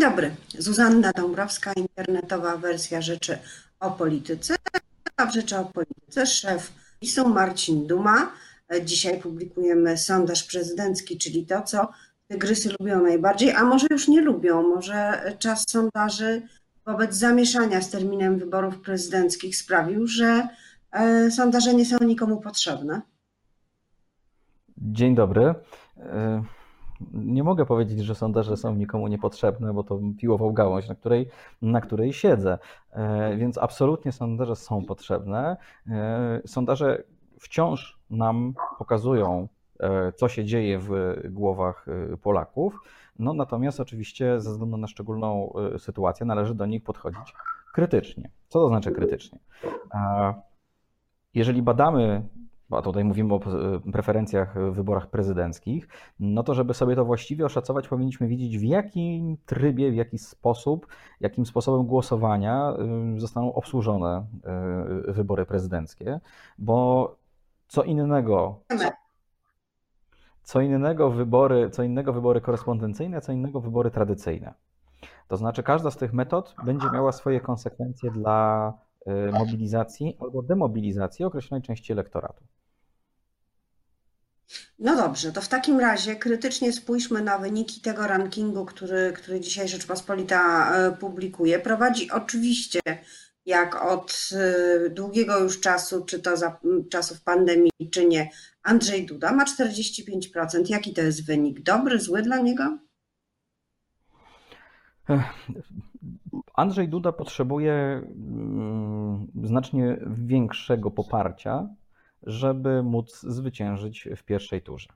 Dzień dobry. Zuzanna Dąbrowska, internetowa wersja Rzeczy o Polityce. A w Rzeczy o Polityce szef PiSu Marcin Duma. Dzisiaj publikujemy sondaż prezydencki, czyli to, co tygrysy lubią najbardziej, a może już nie lubią. Może czas sondaży wobec zamieszania z terminem wyborów prezydenckich sprawił, że e, sondaże nie są nikomu potrzebne. Dzień dobry. Nie mogę powiedzieć, że sondaże są nikomu niepotrzebne, bo to piłował gałąź, na której, na której siedzę. E, więc absolutnie sondaże są potrzebne. E, sondaże wciąż nam pokazują, e, co się dzieje w głowach Polaków. No, natomiast oczywiście ze względu na szczególną sytuację należy do nich podchodzić krytycznie. Co to znaczy krytycznie? Jeżeli badamy a tutaj mówimy o preferencjach w wyborach prezydenckich, no to żeby sobie to właściwie oszacować, powinniśmy wiedzieć w jakim trybie, w jaki sposób, jakim sposobem głosowania zostaną obsłużone y, wybory prezydenckie, bo co innego. Co innego wybory, co innego wybory korespondencyjne, co innego wybory tradycyjne. To znaczy, każda z tych metod będzie miała swoje konsekwencje dla mobilizacji albo demobilizacji określonej części elektoratu. No dobrze, to w takim razie krytycznie spójrzmy na wyniki tego rankingu, który, który dzisiaj Rzeczpospolita e, publikuje. Prowadzi oczywiście, jak od e, długiego już czasu, czy to za czasów pandemii, czy nie, Andrzej Duda ma 45%. Jaki to jest wynik? Dobry, zły dla niego? Andrzej Duda potrzebuje mm, znacznie większego poparcia żeby móc zwyciężyć w pierwszej turze.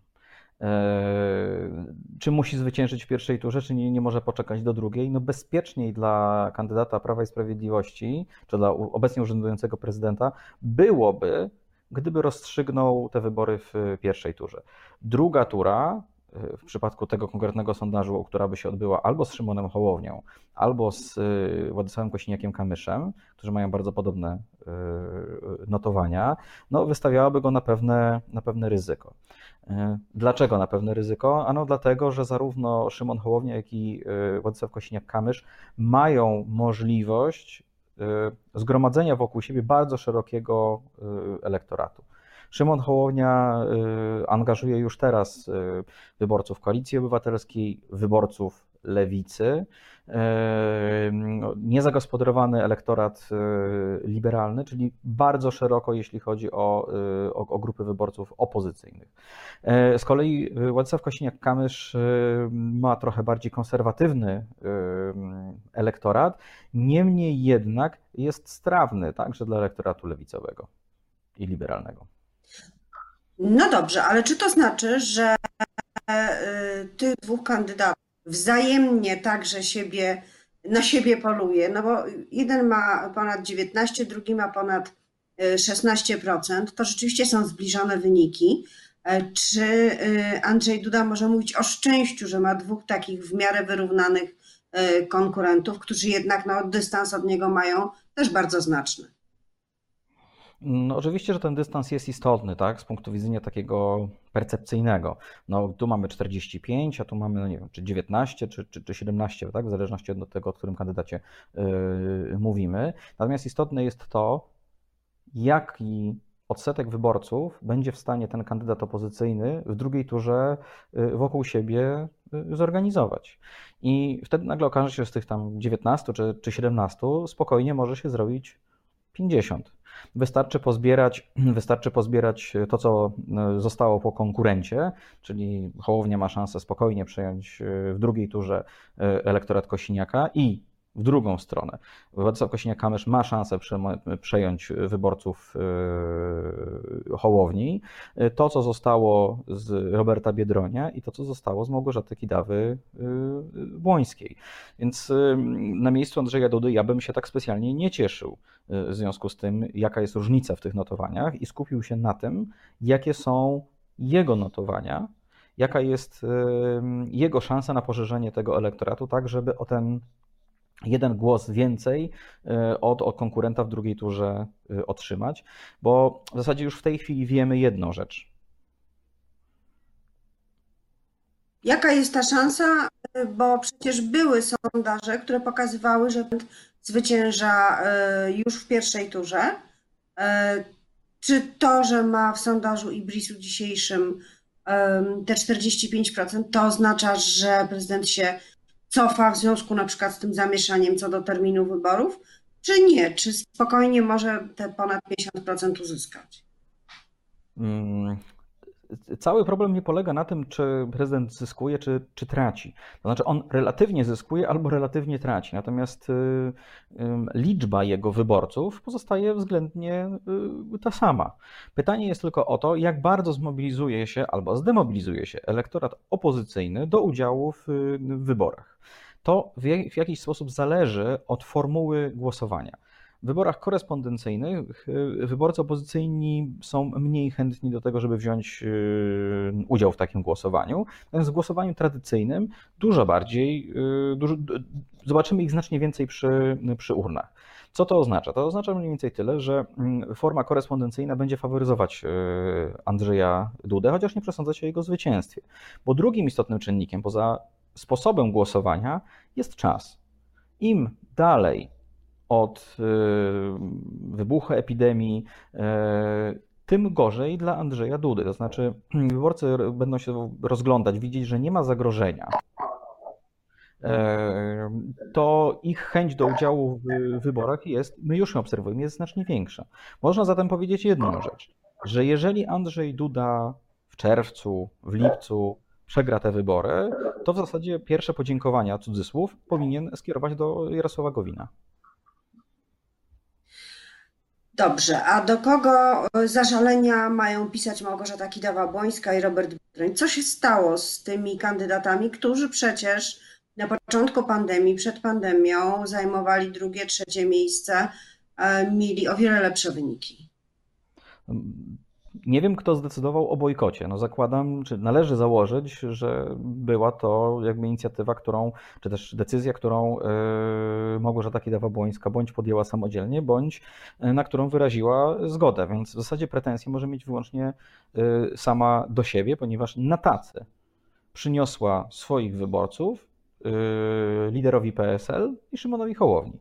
E, czy musi zwyciężyć w pierwszej turze, czy nie, nie może poczekać do drugiej? No bezpieczniej dla kandydata Prawa i Sprawiedliwości, czy dla obecnie urzędującego prezydenta byłoby, gdyby rozstrzygnął te wybory w pierwszej turze. Druga tura w przypadku tego konkretnego sondażu, która by się odbyła albo z Szymonem Hołownią, albo z y, Władysławem Kosiniakiem-Kamyszem, którzy mają bardzo podobne y, notowania, no wystawiałaby go na pewne, na pewne ryzyko. Y, dlaczego na pewne ryzyko? Ano dlatego, że zarówno Szymon Hołownia, jak i Władysław Kosiniak-Kamysz mają możliwość zgromadzenia wokół siebie bardzo szerokiego elektoratu. Szymon Hołownia y, angażuje już teraz y, wyborców Koalicji Obywatelskiej, wyborców lewicy, y, niezagospodarowany elektorat liberalny, czyli bardzo szeroko, jeśli chodzi o, o, o grupy wyborców opozycyjnych. Z kolei Władysław Kosiniak-Kamysz ma trochę bardziej konserwatywny elektorat, niemniej jednak jest strawny także dla elektoratu lewicowego i liberalnego. No dobrze, ale czy to znaczy, że y, tych dwóch kandydatów wzajemnie także siebie, na siebie poluje? No bo jeden ma ponad 19, drugi ma ponad 16%. Y, to rzeczywiście są zbliżone wyniki. E, czy Andrzej Duda może mówić o szczęściu, że ma dwóch takich w miarę wyrównanych konkurentów, którzy jednak no, dystans od niego mają też bardzo znaczny? No, oczywiście, że ten dystans jest istotny, tak, z punktu widzenia takiego percepcyjnego. No, tu mamy 45, a tu mamy, no nie wiem, czy 19, czy, czy, czy 17, tak, w zależności od tego, o którym kandydacie yy, mówimy. Natomiast istotne jest to, jaki odsetek wyborców będzie w stanie ten kandydat opozycyjny w drugiej turze yy, wokół siebie yy, zorganizować. I wtedy nagle okaże się, że z tych tam 19 czy, czy 17 spokojnie może się zrobić 50. Wystarczy pozbierać, wystarczy pozbierać to, co e, zostało po konkurencie, czyli Hołownia ma szansę spokojnie przejąć e, w drugiej turze e, elektorat Kosiniaka i w drugą stronę. Władysław Kosiniak-Kamysz ma szansę przejąć wyborców yy, Hołowni. To, co zostało z Roberta Biedronia i to, co zostało z Małgorzaty Kidawy-Błońskiej. Yy, Więc yy, na miejscu Andrzeja Dudy ja bym się tak specjalnie nie cieszył w związku z tym, jaka jest różnica w tych notowaniach i skupił się na tym, jakie są jego notowania, jaka jest jego szansa na poszerzenie tego elektoratu, tak żeby o ten jeden głos więcej e, od, od konkurenta w drugiej turze e, otrzymać, bo w zasadzie już w tej chwili wiemy jedną rzecz. Jaka jest ta szansa? Bo przecież były sondaże, które pokazywały, że zwycięża e, już w pierwszej turze. E, czy to, że ma w sondażu Ibrisu dzisiejszym te 45%, to oznacza, że prezydent się cofa w związku na przykład z tym zamieszaniem co do terminu wyborów, czy nie? Czy spokojnie może te ponad 50% uzyskać? Cały problem nie polega na tym, czy prezydent zyskuje, czy, czy traci. To znaczy, on relatywnie zyskuje albo relatywnie traci, natomiast y, liczba jego wyborców pozostaje względnie y, ta sama. Pytanie jest tylko o to, jak bardzo zmobilizuje się albo zdemobilizuje się elektorat opozycyjny do udziału w, w wyborach. To w, w jakiś sposób zależy od formuły głosowania. W wyborach korespondencyjnych y, wyborcy opozycyjni są mniej chętni do tego, żeby wziąć y, udział w takim głosowaniu. Natomiast w głosowaniu tradycyjnym dużo bardziej, y, dużo, zobaczymy ich znacznie więcej przy, przy urnach. Co to oznacza? To oznacza mniej więcej tyle, że mm, forma korespondencyjna będzie faworyzować Andrzeja Dudę, chociaż nie przesądza się o jego zwycięstwie. Bo drugim istotnym czynnikiem poza sposobem głosowania jest czas. Im dalej od y, wybuchu epidemii, y, tym gorzej dla Andrzeja Dudy. To znaczy, wyborcy będą się rozglądać, widzieć, że nie ma zagrożenia. Y, to ich chęć do udziału w wyborach jest, my już ją obserwujemy, jest znacznie większa. Można zatem powiedzieć jedną rzecz, że jeżeli Andrzej Duda w czerwcu, w lipcu przegra te wybory, to w zasadzie pierwsze podziękowania, cudzysłów, powinien skierować do Jarosława Gowina. Dobrze, a do kogo e, zażalenia mają pisać Małgorzata Kidawa-Błońska i Robert Biedroń? Co się stało z tymi kandydatami, którzy przecież na początku pandemii, przed pandemią zajmowali drugie, trzecie miejsce, e, mieli o wiele lepsze wyniki? Nie wiem, kto zdecydował o bojkocie. No zakładam, czy należy założyć, że była to jakby inicjatywa, którą, czy też decyzja, którą yy, Małgorzata Kidawa-Błońska bądź podjęła samodzielnie, bądź yy, na którą wyraziła zgodę. Więc w zasadzie pretensje może mieć wyłącznie yy, sama do siebie, ponieważ na tacy przyniosła swoich wyborców liderowi PSL i Szymonowi Hołowni.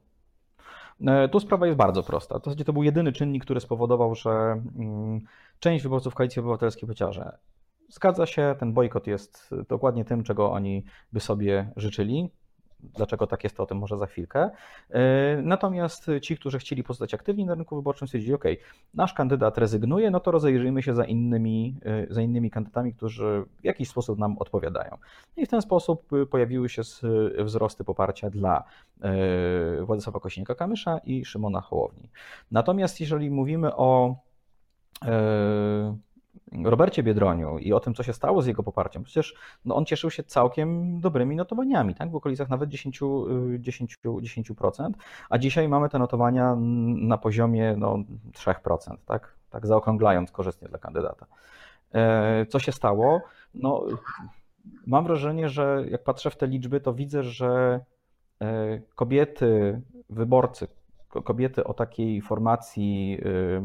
Tu sprawa jest bardzo prosta. W zasadzie to był jedyny czynnik, który spowodował, że mm, część wyborców Koalicji Obywatelskiej powiedziała, że zgadza się, ten bojkot jest dokładnie tym, czego oni by sobie życzyli. Dlaczego tak jest, to o tym może za chwilkę. E, natomiast ci, którzy chcieli pozostać aktywni na rynku wyborczym, stwierdzili, OK, nasz kandydat rezygnuje, no to rozejrzyjmy się za innymi, e, za innymi kandydatami, którzy w jakiś sposób nam odpowiadają. I w ten sposób pojawiły się wzrosty poparcia dla Władysława Kośniaka-Kamysza i Szymona Hołowni. Natomiast jeżeli mówimy o Robercie Biedroniu i o tym, co się stało z jego poparciem. Przecież no, on cieszył się całkiem dobrymi notowaniami, tak? w okolicach nawet 10%, 10, 10%, a dzisiaj mamy te notowania na poziomie no, 3%, tak? tak zaokrąglając korzystnie dla kandydata. E, co się stało? No, mam wrażenie, że jak patrzę w te liczby, to widzę, że e, kobiety, wyborcy, kobiety o takiej formacji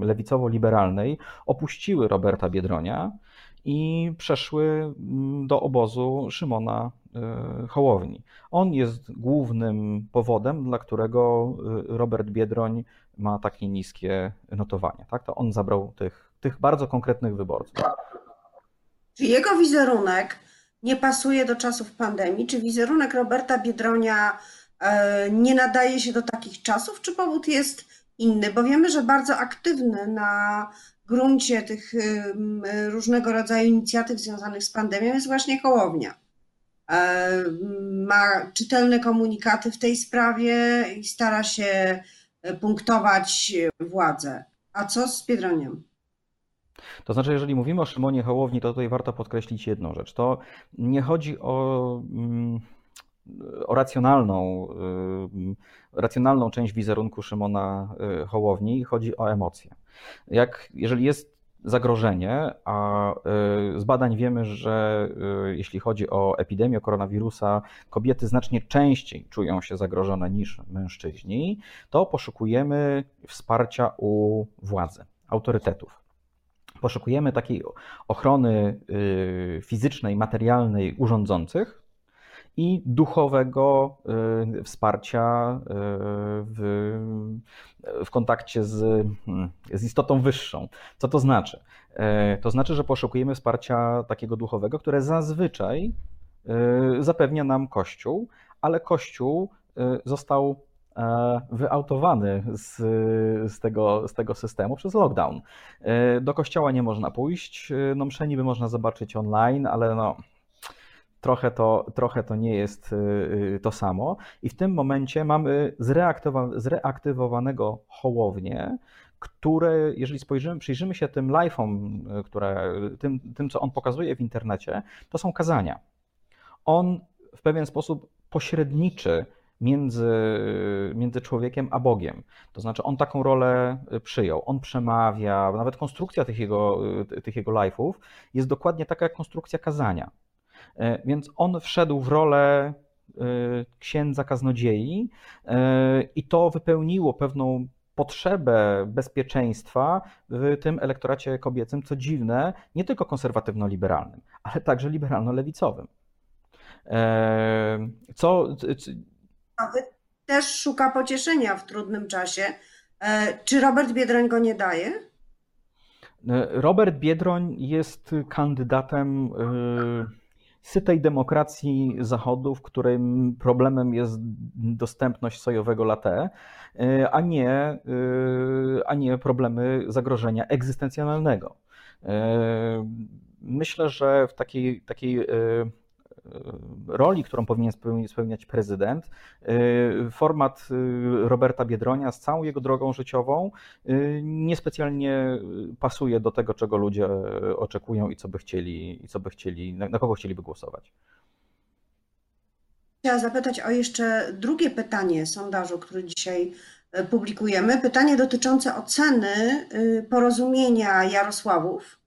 y, lewicowo-liberalnej opuściły Roberta Biedronia i przeszły mm, do obozu Szymona y, Hołowni. On jest głównym powodem, dla którego y, Robert Biedroń ma takie niskie notowania. Tak? To on zabrał tych, tych bardzo konkretnych wyborców. Czy jego wizerunek nie pasuje do czasów pandemii? Czy wizerunek Roberta Biedronia nie nadaje się do takich czasów, czy powód jest inny? Bo wiemy, że bardzo aktywny na gruncie tych różnego rodzaju inicjatyw związanych z pandemią jest właśnie Kołownia. E, ma czytelne komunikaty w tej sprawie i stara się punktować władzę. A co z Biedroniem? To znaczy, jeżeli mówimy o Szymonie Hołowni, to tutaj warto podkreślić jedną rzecz. To nie chodzi o o racjonalną, y, racjonalną część wizerunku Szymona y, Hołowni, chodzi o emocje. Jak, jeżeli jest zagrożenie, a z badań wiemy, że jeśli chodzi o epidemię koronawirusa, kobiety znacznie częściej czują się zagrożone niż mężczyźni, to poszukujemy wsparcia u władzy, autorytetów. Poszukujemy takiej ochrony fizycznej, materialnej urządzących i duchowego y, wsparcia y, w, w kontakcie z, z istotą wyższą. Co to znaczy? To znaczy, że poszukujemy wsparcia takiego duchowego, które zazwyczaj zapewnia nam Kościół, ale Kościół został E, wyautowany z, z, tego, z tego systemu przez lockdown. Do kościoła nie można pójść, no msze niby można zobaczyć online, ale no, trochę to, trochę to nie jest to samo. I w tym momencie mamy zreaktywowanego Hołownię, które, jeżeli spojrzymy, przyjrzymy się tym live'om, które, tym, tym, co on pokazuje w internecie, to są kazania. On w pewien sposób pośredniczy między, między człowiekiem a Bogiem. To znaczy, on taką rolę y, przyjął. On przemawia, nawet konstrukcja tych jego, y, tych jego live'ów jest dokładnie taka jak konstrukcja kazania. E, więc on wszedł w rolę y, księdza kaznodziei i to wypełniło pewną potrzebę bezpieczeństwa w tym elektoracie kobiecym, co dziwne, nie tylko konserwatywno-liberalnym, ale także liberalno-lewicowym. E, co, też szuka pocieszenia w trudnym czasie. E, czy Robert Biedroń go nie daje? E, Robert Biedroń jest kandydatem e, sytej demokracji Zachodu, w którym problemem jest dostępność sojowego latte, a nie, a nie problemy zagrożenia egzystencjonalnego. Myślę, że w takiej, takiej roli, którą powinien spełniać prezydent. Y, format y, Roberta Biedronia z całą jego drogą życiową y, niespecjalnie pasuje do tego, czego ludzie oczekują i co by chcieli, i co by chcieli na kogo chcieliby głosować. Chciałam zapytać o jeszcze drugie pytanie sondażu, który dzisiaj publikujemy. Pytanie dotyczące oceny porozumienia Jarosławów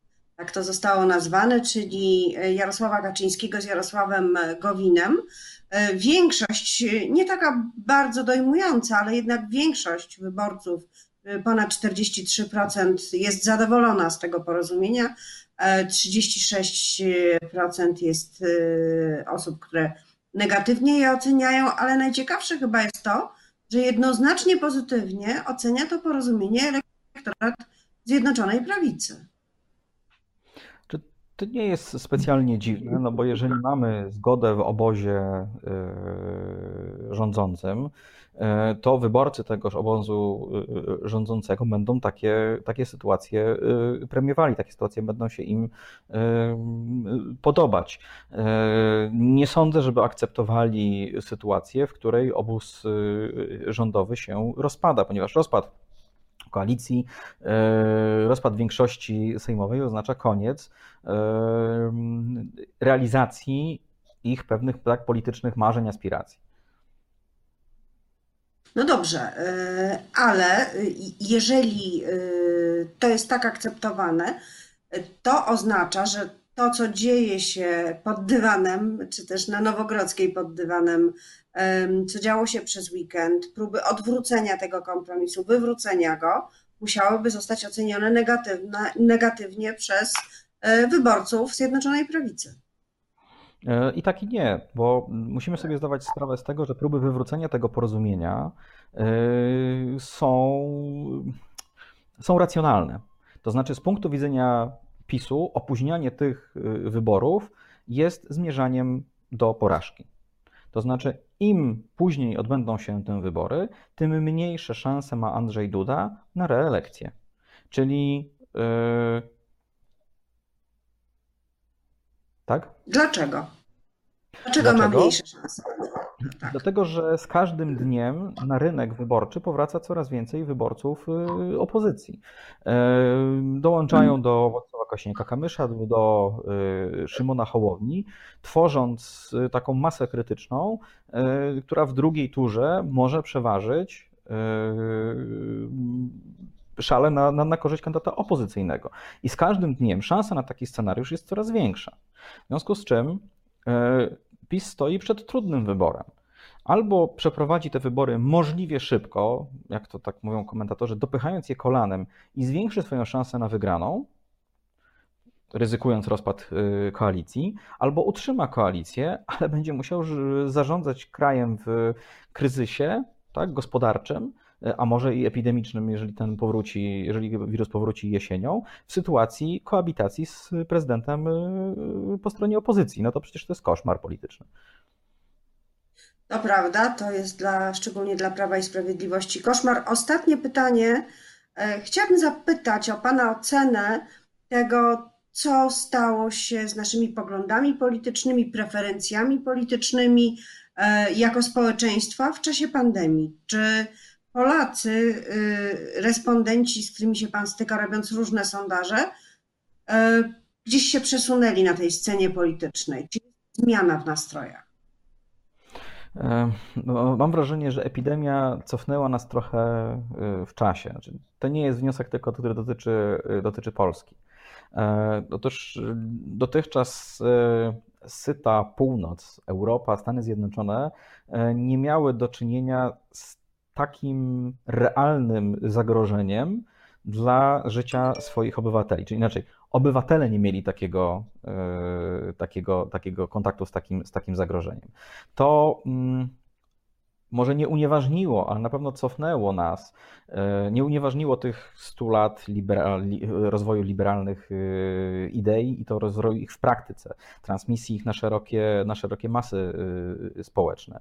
tak to zostało nazwane, czyli Jarosława Kaczyńskiego z Jarosławem Gowinem. Większość, nie taka bardzo dojmująca, ale jednak większość wyborców, ponad 43% jest zadowolona z tego porozumienia. 36% jest osób, które negatywnie je oceniają, ale najciekawsze chyba jest to, że jednoznacznie pozytywnie ocenia to porozumienie elektorat Zjednoczonej Prawicy. To nie jest specjalnie dziwne, no bo jeżeli mamy zgodę w obozie e, rządzącym, e, to wyborcy tegoż obozu e, rządzącego będą takie, takie sytuacje premiowali, takie sytuacje będą się im podobać. Nie sądzę, żeby akceptowali sytuację, w której obóz rządowy się rozpada, ponieważ rozpad koalicji, e, rozpad większości sejmowej oznacza koniec e, realizacji ich pewnych tak, politycznych marzeń, aspiracji. No dobrze, e, ale jeżeli to jest tak akceptowane, to oznacza, że to, co dzieje się pod dywanem, czy też na Nowogrodzkiej pod dywanem, co działo się przez weekend, próby odwrócenia tego kompromisu, wywrócenia go, musiałyby zostać ocenione negatywnie przez e, wyborców Zjednoczonej Prawicy. E, I tak i nie, bo musimy sobie zdawać sprawę z tego, że próby wywrócenia tego porozumienia e, są, są racjonalne. To znaczy, z punktu widzenia PiSu, opóźnianie tych wyborów jest zmierzaniem do porażki. To znaczy, im później odbędą się te wybory, tym mniejsze szanse ma Andrzej Duda na reelekcję. Czyli. Yy... Tak? Dlaczego? Dlaczego, Dlaczego? ma mniejsze szanse? Tak. Dlatego, że z każdym dniem na rynek wyborczy powraca coraz więcej wyborców y, opozycji. E, dołączają do Władysława Kosiniaka-Kamysza, do y, Szymona Hołowni, tworząc y, taką masę krytyczną, która w drugiej turze może przeważyć szale na, na, na korzyść kandydata opozycyjnego. I z każdym dniem szansa na taki scenariusz jest coraz większa. W związku z czym PiS stoi przed trudnym wyborem. Albo przeprowadzi te wybory możliwie szybko, jak to tak mówią komentatorzy, dopychając je kolanem i zwiększy swoją szansę na wygraną, ryzykując rozpad koalicji, albo utrzyma koalicję, ale będzie musiał zarządzać krajem w kryzysie tak, gospodarczym, a może i epidemicznym, jeżeli ten powróci, jeżeli wirus powróci jesienią, w sytuacji koabitacji z prezydentem po stronie opozycji. No to przecież to jest koszmar polityczny. To prawda, to jest dla, szczególnie dla Prawa i Sprawiedliwości koszmar. Ostatnie pytanie. E, chciałabym zapytać o Pana ocenę tego, co stało się z naszymi poglądami politycznymi, preferencjami politycznymi e, jako społeczeństwa w czasie pandemii. Czy Polacy, y, respondenci, z którymi się Pan styka, robiąc różne sondaże, e, gdzieś się przesunęli na tej scenie politycznej? Czy jest zmiana w nastrojach? No, mam wrażenie, że epidemia cofnęła nas trochę y, w czasie. Znaczy, to nie jest wniosek tylko, który dotyczy, y, dotyczy Polski. E, otóż y, dotychczas syta północ, Europa, Stany Zjednoczone nie miały do czynienia z takim realnym zagrożeniem dla życia swoich obywateli. Czyli inaczej, obywatele nie mieli takiego, e, takiego, takiego kontaktu z takim, z takim zagrożeniem. To mm, może nie unieważniło, ale na pewno cofnęło nas, e, nie unieważniło tych 100 lat liberal, rozwoju liberalnych e, idei i to rozwoju ich w praktyce, transmisji ich na szerokie, na szerokie masy społeczne.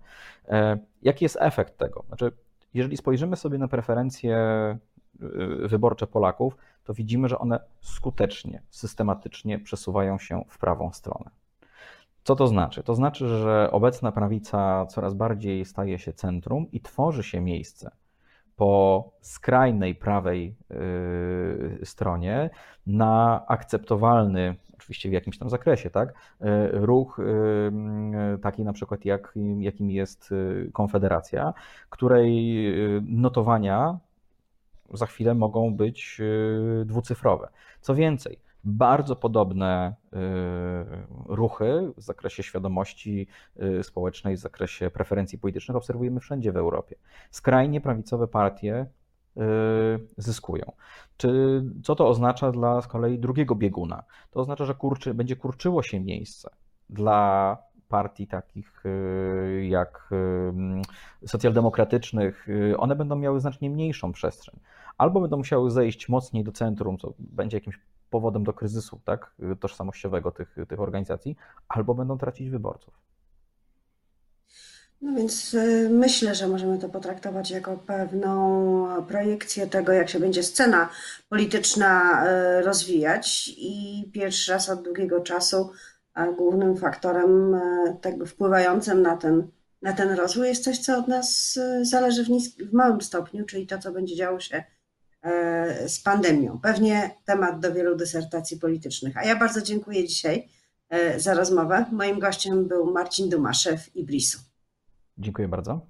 Jaki jest efekt tego? Znaczy, jeżeli spojrzymy sobie na preferencje wyborcze Polaków, to widzimy, że one skutecznie, systematycznie przesuwają się w prawą stronę. Co to znaczy? To znaczy, że obecna prawica coraz bardziej staje się centrum i tworzy się miejsce po skrajnej prawej yy, stronie na akceptowalny, oczywiście w jakimś tam zakresie, tak, yy, ruch yy, taki na przykład jak, jakim jest Konfederacja, której notowania za chwilę mogą być y, dwucyfrowe. Co więcej, bardzo podobne y, ruchy w zakresie świadomości y, społecznej, w zakresie preferencji politycznych obserwujemy wszędzie w Europie. Skrajnie prawicowe partie zyskują. Czy, co to oznacza dla z kolei drugiego bieguna? To oznacza, że kurczy, będzie kurczyło się miejsce dla partii takich jak socjaldemokratycznych, one będą miały znacznie mniejszą przestrzeń albo będą musiały zejść mocniej do centrum, co będzie jakimś powodem do kryzysu tak, tożsamościowego tych, tych organizacji, albo będą tracić wyborców. No więc y, myślę, że możemy to potraktować jako pewną projekcję tego, jak się będzie scena polityczna y, rozwijać. I pierwszy raz od długiego czasu głównym faktorem y, tak wpływającym na ten, na ten rozwój jest coś, co od nas zależy w, w małym stopniu, czyli to, co będzie działo się z pandemią. Pewnie temat do wielu dysertacji politycznych. A ja bardzo dziękuję dzisiaj e, za rozmowę. Moim gościem był Marcin Duma, szef Iblisu. Dziękuję bardzo.